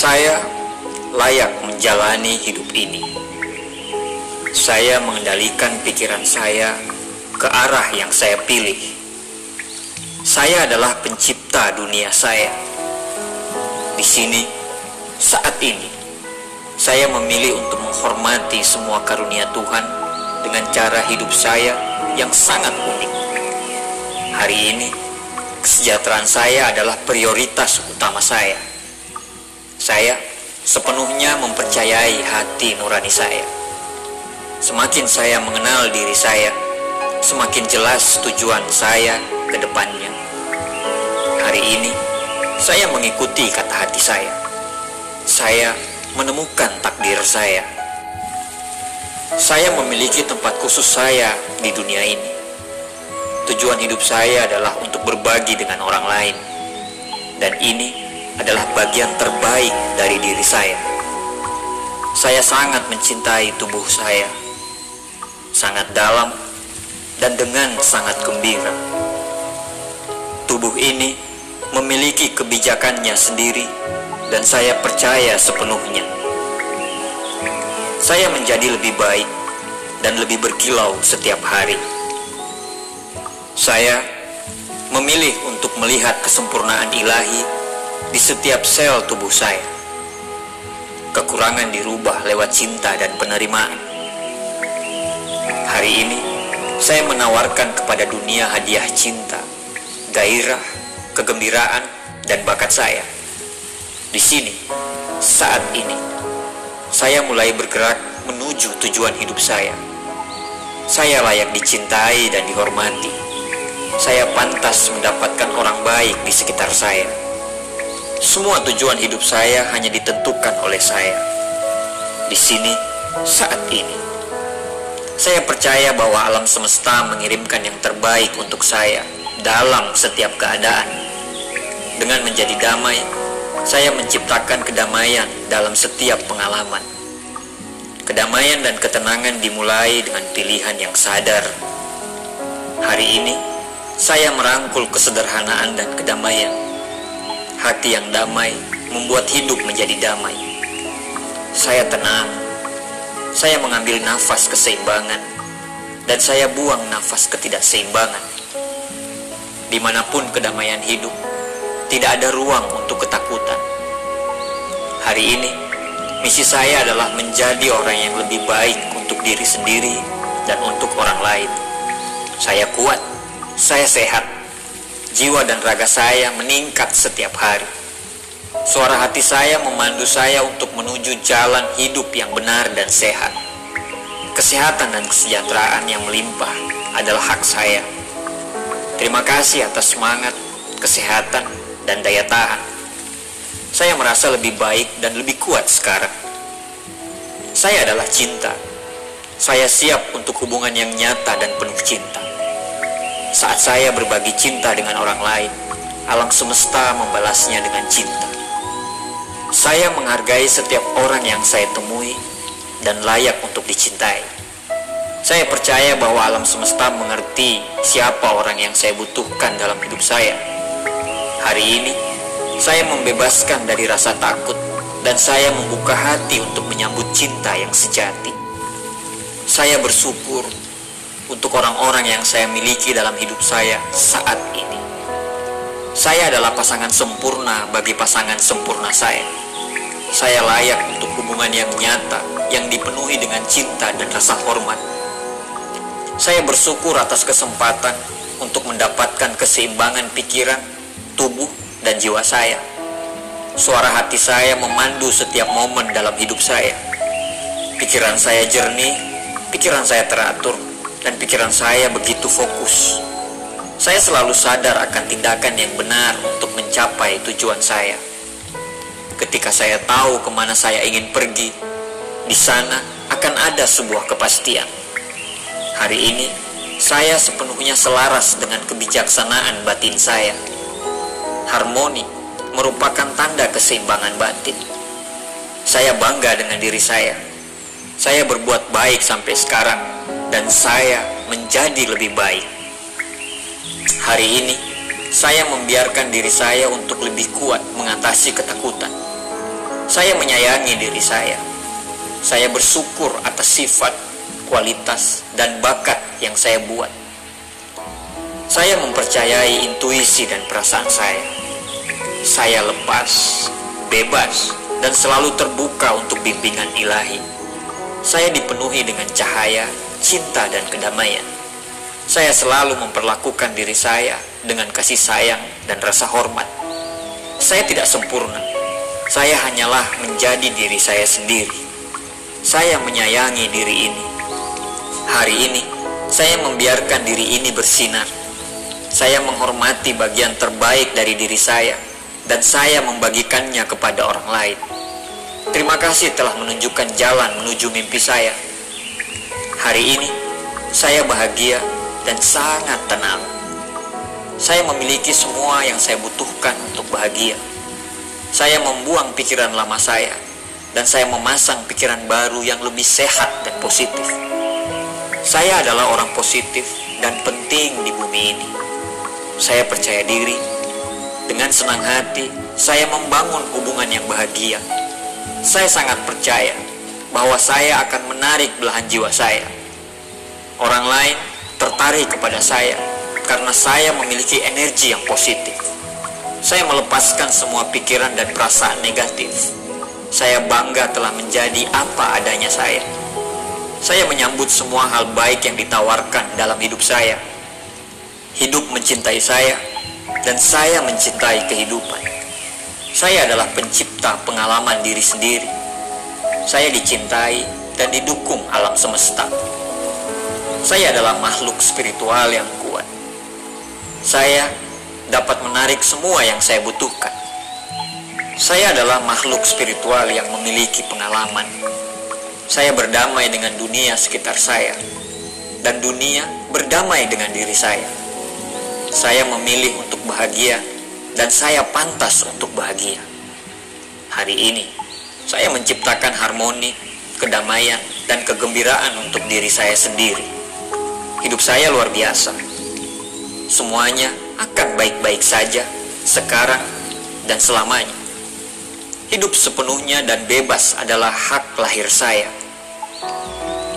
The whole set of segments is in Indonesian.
Saya layak menjalani hidup ini. Saya mengendalikan pikiran saya ke arah yang saya pilih. Saya adalah pencipta dunia saya. Di sini, saat ini, saya memilih untuk menghormati semua karunia Tuhan dengan cara hidup saya yang sangat unik. Hari ini, kesejahteraan saya adalah prioritas utama saya. Saya sepenuhnya mempercayai hati nurani saya. Semakin saya mengenal diri saya, semakin jelas tujuan saya ke depannya. Hari ini, saya mengikuti kata hati saya. Saya menemukan takdir saya. Saya memiliki tempat khusus saya di dunia ini. Tujuan hidup saya adalah untuk berbagi dengan orang lain. Dan ini adalah bagian terbaik dari diri saya. Saya sangat mencintai tubuh saya. Sangat dalam dan dengan sangat gembira. Tubuh ini memiliki kebijakannya sendiri dan saya percaya sepenuhnya. Saya menjadi lebih baik dan lebih berkilau setiap hari. Saya memilih untuk melihat kesempurnaan ilahi di setiap sel tubuh saya. Kekurangan dirubah lewat cinta dan penerimaan. Hari ini, saya menawarkan kepada dunia hadiah cinta, gairah, kegembiraan, dan bakat saya. Di sini, saat ini, saya mulai bergerak menuju tujuan hidup saya. Saya layak dicintai dan dihormati. Saya pantas mendapatkan orang baik di sekitar saya. Semua tujuan hidup saya hanya ditentukan oleh saya. Di sini, saat ini, saya percaya bahwa alam semesta mengirimkan yang terbaik untuk saya dalam setiap keadaan. Dengan menjadi damai, saya menciptakan kedamaian dalam setiap pengalaman. Kedamaian dan ketenangan dimulai dengan pilihan yang sadar. Hari ini, saya merangkul kesederhanaan dan kedamaian. Hati yang damai membuat hidup menjadi damai. Saya tenang. Saya mengambil nafas keseimbangan dan saya buang nafas ketidakseimbangan. Di mana pun kedamaian hidup, tidak ada ruang untuk ketakutan. Hari ini, misi saya adalah menjadi orang yang lebih baik untuk diri sendiri dan untuk orang lain. Saya kuat, saya sehat, jiwa dan raga saya meningkat setiap hari. Suara hati saya memandu saya untuk menuju jalan hidup yang benar dan sehat. Kesehatan dan kesejahteraan yang melimpah adalah hak saya. Terima kasih atas semangat, kesehatan, dan daya tahan. Saya merasa lebih baik dan lebih kuat sekarang. Saya adalah cinta. Saya siap untuk hubungan yang nyata dan penuh cinta. Saat saya berbagi cinta dengan orang lain, alam semesta membalasnya dengan cinta. Saya menghargai setiap orang yang saya temui dan layak untuk dicintai. Saya percaya bahwa alam semesta mengerti siapa orang yang saya butuhkan dalam hidup saya. Hari ini, saya membebaskan dari rasa takut dan saya membuka hati untuk menyambut cinta yang sejati. Saya bersyukur untuk orang-orang yang saya miliki dalam hidup saya saat ini. Saya adalah pasangan sempurna bagi pasangan sempurna saya. Saya layak untuk hubungan yang nyata, yang dipenuhi dengan cinta dan rasa hormat. Saya bersyukur atas kesempatan untuk mendapatkan keseimbangan pikiran, tubuh, dan jiwa saya. Suara hati saya memandu setiap momen dalam hidup saya. Pikiran saya jernih, pikiran saya teratur, dan pikiran saya begitu fokus. Saya selalu sadar akan tindakan yang benar untuk mencapai tujuan saya. Ketika saya tahu ke mana saya ingin pergi, di sana akan ada sebuah kepastian. Hari ini, saya sepenuhnya selaras dengan kebijaksanaan batin saya. Harmoni merupakan tanda keseimbangan batin. Saya bangga dengan diri saya. Saya berbuat baik sampai sekarang, dan saya menjadi lebih baik. Hari ini, saya membiarkan diri saya untuk lebih kuat mengatasi ketakutan. Saya menyayangi diri saya. Saya bersyukur atas sifat, kualitas, dan bakat yang saya buat. Saya mempercayai intuisi dan perasaan saya. Saya lepas, bebas, dan selalu terbuka untuk bimbingan ilahi. Saya dipenuhi dengan cahaya, cinta, dan kedamaian. Saya selalu memperlakukan diri saya dengan kasih sayang dan rasa hormat. Saya tidak sempurna, saya hanyalah menjadi diri saya sendiri. Saya menyayangi diri ini. Hari ini, saya membiarkan diri ini bersinar. Saya menghormati bagian terbaik dari diri saya, dan saya membagikannya kepada orang lain. Terima kasih telah menunjukkan jalan menuju mimpi saya. Hari ini, saya bahagia dan sangat tenang. Saya memiliki semua yang saya butuhkan untuk bahagia. Saya membuang pikiran lama saya dan saya memasang pikiran baru yang lebih sehat dan positif. Saya adalah orang positif dan penting di bumi ini. Saya percaya diri. Dengan senang hati, saya membangun hubungan yang bahagia. Saya sangat percaya bahwa saya akan menarik belahan jiwa saya. Orang lain tertarik kepada saya karena saya memiliki energi yang positif. Saya melepaskan semua pikiran dan perasaan negatif. Saya bangga telah menjadi apa adanya saya. Saya menyambut semua hal baik yang ditawarkan dalam hidup saya. Hidup mencintai saya, dan saya mencintai kehidupan. Saya adalah pencipta pengalaman diri sendiri. Saya dicintai dan didukung alam semesta. Saya adalah makhluk spiritual yang kuat. Saya dapat menarik semua yang saya butuhkan. Saya adalah makhluk spiritual yang memiliki pengalaman. Saya berdamai dengan dunia sekitar saya, dan dunia berdamai dengan diri saya. Saya memilih untuk bahagia, dan saya pantas untuk bahagia. Hari ini, saya menciptakan harmoni, kedamaian, dan kegembiraan untuk diri saya sendiri. Hidup saya luar biasa. Semuanya akan baik-baik saja sekarang dan selamanya. Hidup sepenuhnya dan bebas adalah hak lahir saya.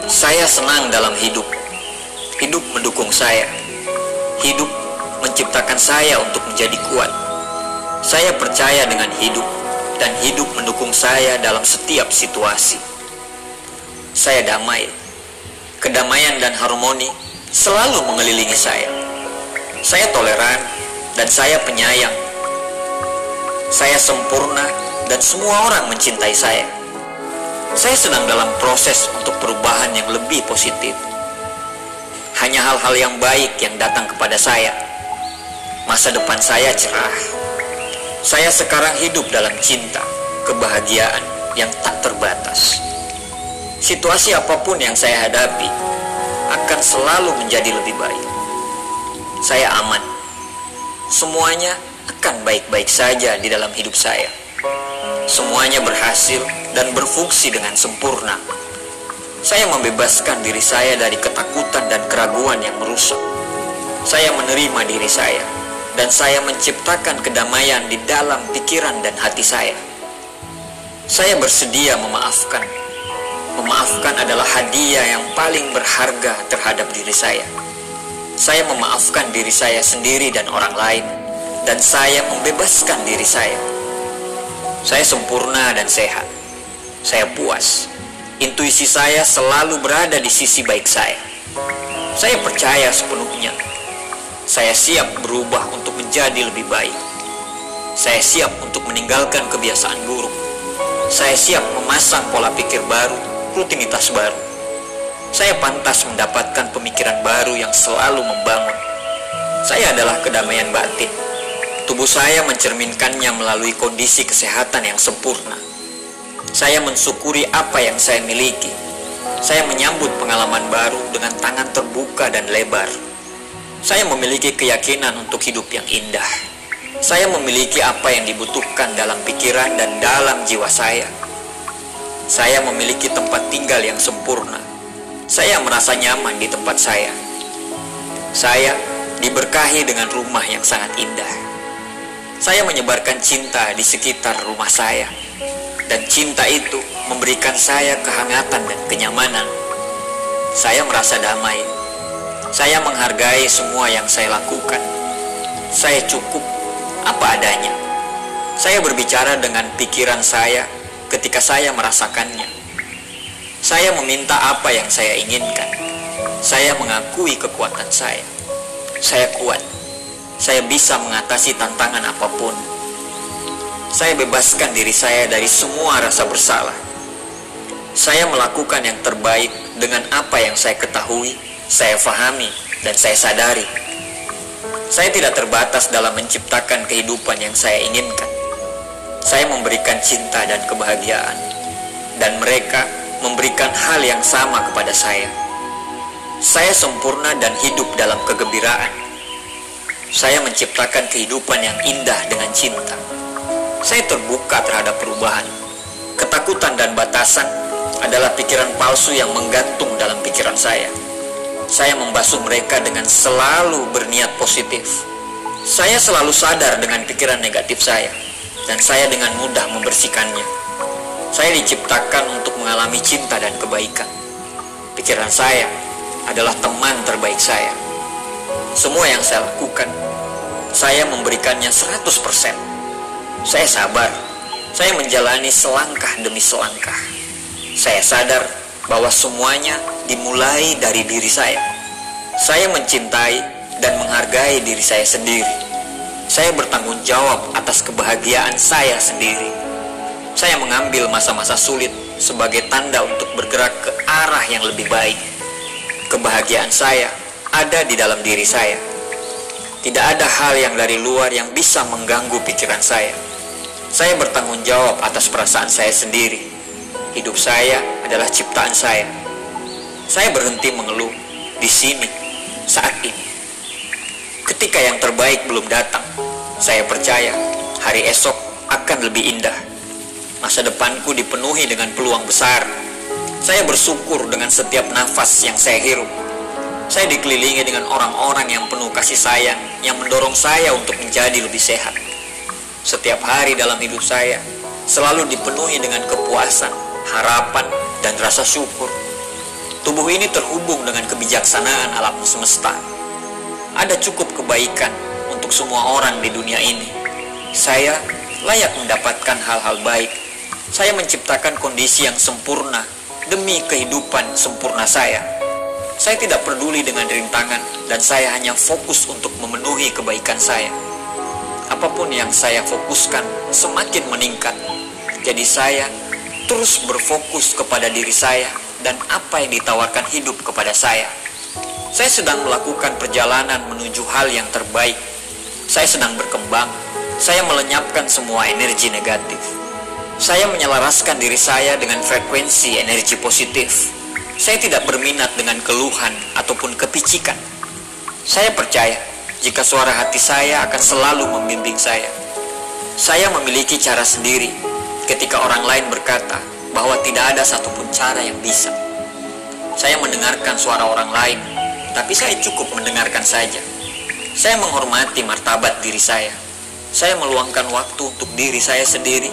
Saya senang dalam hidup. Hidup mendukung saya. Hidup menciptakan saya untuk menjadi kuat. Saya percaya dengan hidup dan hidup mendukung saya dalam setiap situasi. Saya damai. Kedamaian dan harmoni selalu mengelilingi saya. Saya toleran dan saya penyayang. Saya sempurna dan semua orang mencintai saya. Saya sedang dalam proses untuk perubahan yang lebih positif. Hanya hal-hal yang baik yang datang kepada saya. Masa depan saya cerah. Saya sekarang hidup dalam cinta, kebahagiaan yang tak terbatas. Situasi apa pun yang saya hadapi akan selalu menjadi lebih baik saya aman. Semuanya akan baik-baik saja di dalam hidup saya. Semuanya berhasil dan berfungsi dengan sempurna. Saya membebaskan diri saya dari ketakutan dan keraguan yang merusak. Saya menerima diri saya dan saya menciptakan kedamaian di dalam pikiran dan hati saya. Saya bersedia memaafkan. Memaafkan adalah hadiah yang paling berharga terhadap diri saya. Saya memaafkan diri saya sendiri dan orang lain, dan saya membebaskan diri saya. Saya sempurna dan sehat. Saya puas. Intuisi saya selalu berada di sisi baik saya. Saya percaya sepenuhnya. Saya siap berubah untuk menjadi lebih baik. Saya siap untuk meninggalkan kebiasaan buruk. Saya siap memasang pola pikir baru, rutinitas baru. Saya pantas mendapatkan pemikiran baru yang selalu membangun. Saya adalah kedamaian batin. Tubuh saya mencerminkannya melalui kondisi kesehatan yang sempurna. Saya mensyukuri apa yang saya miliki. Saya menyambut pengalaman baru dengan tangan terbuka dan lebar. Saya memiliki keyakinan untuk hidup yang indah. Saya memiliki apa yang dibutuhkan dalam pikiran dan dalam jiwa saya. Saya memiliki tempat tinggal yang sempurna saya merasa nyaman di tempat saya. Saya diberkahi dengan rumah yang sangat indah. Saya menyebarkan cinta di sekitar rumah saya. Dan cinta itu memberikan saya kehangatan dan kenyamanan. Saya merasa damai. Saya menghargai semua yang saya lakukan. Saya cukup apa adanya. Saya berbicara dengan pikiran saya ketika saya merasakannya. Saya meminta apa yang saya inginkan. Saya mengakui kekuatan saya. Saya kuat. Saya bisa mengatasi tantangan apa pun. Saya bebaskan diri saya dari semua rasa bersalah. Saya melakukan yang terbaik dengan apa yang saya ketahui, saya fahami, dan saya sadari. Saya tidak terbatas dalam menciptakan kehidupan yang saya inginkan. Saya memberikan cinta dan kebahagiaan, dan mereka memberikan hal yang sama kepada saya. Saya sempurna dan hidup dalam kegembiraan. Saya menciptakan kehidupan yang indah dengan cinta. Saya terbuka terhadap perubahan. Ketakutan dan batasan adalah pikiran palsu yang menggantung dalam pikiran saya. Saya membasuh mereka dengan selalu berniat positif. Saya selalu sadar dengan pikiran negatif saya, dan saya dengan mudah membersihkannya. Saya diciptakan untuk mengalami cinta dan kebaikan. Pikiran saya adalah teman terbaik saya. Semua yang saya lakukan, saya memberikannya 100%. Saya sabar. Saya menjalani selangkah demi selangkah. Saya sadar bahwa semuanya dimulai dari diri saya. Saya mencintai dan menghargai diri saya sendiri. Saya bertanggung jawab atas kebahagiaan saya sendiri. Saya mengambil masa-masa sulit sebagai tanda untuk bergerak ke arah yang lebih baik. Kebahagiaan saya ada di dalam diri saya. Tidak ada hal yang dari luar yang bisa mengganggu pikiran saya. Saya bertanggung jawab atas perasaan saya sendiri. Hidup saya adalah ciptaan saya. Saya berhenti mengeluh di sini saat ini. Ketika yang terbaik belum datang, saya percaya hari esok akan lebih indah. Masa depanku dipenuhi dengan peluang besar. Saya bersyukur dengan setiap nafas yang saya hirup. Saya dikelilingi dengan orang-orang yang penuh kasih sayang yang mendorong saya untuk menjadi lebih sehat. Setiap hari dalam hidup saya selalu dipenuhi dengan kepuasan, harapan, dan rasa syukur. Tubuh ini terhubung dengan kebijaksanaan alam semesta. Ada cukup kebaikan untuk semua orang di dunia ini. Saya layak mendapatkan hal-hal baik. Saya menciptakan kondisi yang sempurna demi kehidupan sempurna saya. Saya tidak peduli dengan rintangan dan saya hanya fokus untuk memenuhi kebaikan saya apa pun yang saya fokuskan semakin meningkat. Jadi saya terus berfokus kepada diri saya dan apa yang ditawarkan hidup kepada saya. Saya sedang melakukan perjalanan menuju hal yang terbaik. Saya sedang berkembang. Saya melenyapkan semua energi negatif. Saya menyelaraskan diri saya dengan frekuensi energi positif. Saya tidak berminat dengan keluhan ataupun kepicikan. Saya percaya jika suara hati saya akan selalu membimbing saya. Saya memiliki cara sendiri ketika orang lain berkata bahwa tidak ada satupun cara yang bisa. Saya mendengarkan suara orang lain, tapi saya cukup mendengarkan saja. Saya menghormati martabat diri saya. Saya meluangkan waktu untuk diri saya sendiri.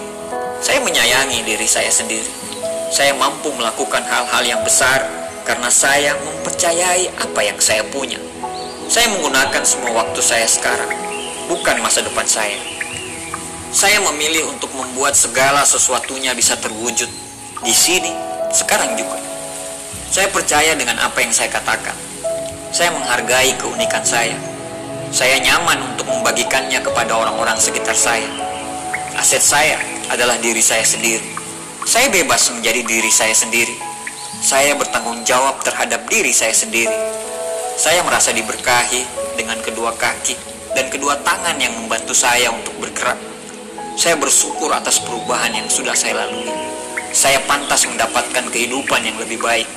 Saya menyayangi diri saya sendiri. Saya mampu melakukan hal-hal yang besar karena saya mempercayai apa yang saya punya. Saya menggunakan semua waktu saya sekarang, bukan masa depan saya. Saya memilih untuk membuat segala sesuatunya bisa terwujud di sini, sekarang juga. Saya percaya dengan apa yang saya katakan. Saya menghargai keunikan saya. Saya nyaman untuk membagikannya kepada orang-orang sekitar saya. Aset saya adalah diri saya sendiri. Saya bebas menjadi diri saya sendiri. Saya bertanggung jawab terhadap diri saya sendiri. Saya merasa diberkahi dengan kedua kaki dan kedua tangan yang membantu saya untuk bergerak. Saya bersyukur atas perubahan yang sudah saya lalui. Saya pantas mendapatkan kehidupan yang lebih baik.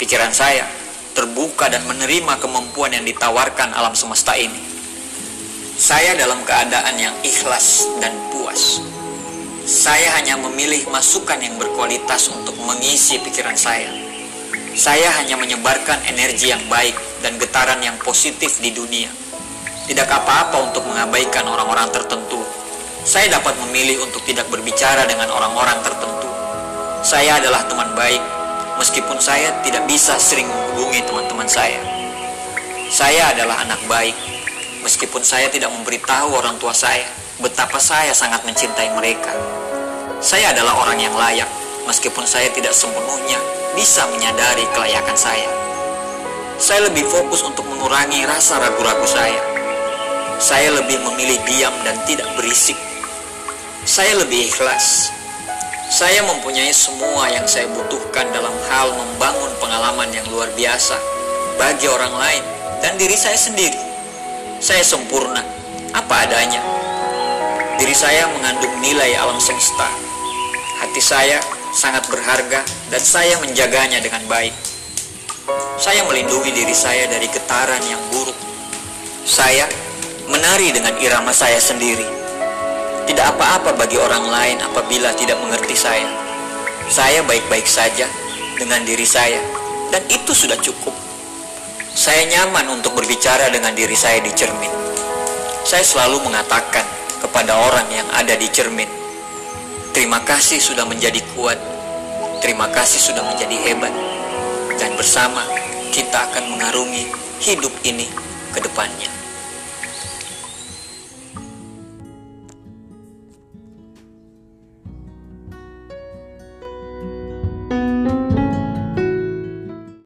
Pikiran saya terbuka dan menerima kemampuan yang ditawarkan alam semesta ini. Saya dalam keadaan yang ikhlas dan puas. Saya hanya memilih masukan yang berkualitas untuk mengisi pikiran saya. Saya hanya menyebarkan energi yang baik dan getaran yang positif di dunia. Tidak apa-apa untuk mengabaikan orang-orang tertentu. Saya dapat memilih untuk tidak berbicara dengan orang-orang tertentu. Saya adalah teman baik, meskipun saya tidak bisa sering menghubungi teman-teman saya. Saya adalah anak baik, meskipun saya tidak memberitahu orang tua saya betapa saya sangat mencintai mereka. Saya adalah orang yang layak, meskipun saya tidak sepenuhnya bisa menyadari kelayakan saya. Saya lebih fokus untuk mengurangi rasa ragu-ragu saya. Saya lebih memilih diam dan tidak berisik. Saya lebih ikhlas. Saya mempunyai semua yang saya butuhkan dalam hal membangun pengalaman yang luar biasa bagi orang lain dan diri saya sendiri. Saya sempurna, apa adanya. Diri saya mengandung nilai alam semesta. Hati saya sangat berharga dan saya menjaganya dengan baik. Saya melindungi diri saya dari getaran yang buruk. Saya menari dengan irama saya sendiri. Tidak apa-apa bagi orang lain apabila tidak mengerti saya. Saya baik-baik saja dengan diri saya, dan itu sudah cukup. Saya nyaman untuk berbicara dengan diri saya di cermin. Saya selalu mengatakan kepada orang yang ada di cermin, "Terima kasih sudah menjadi kuat. Terima kasih sudah menjadi hebat." Dan bersama kita akan mengarungi hidup ini ke depannya.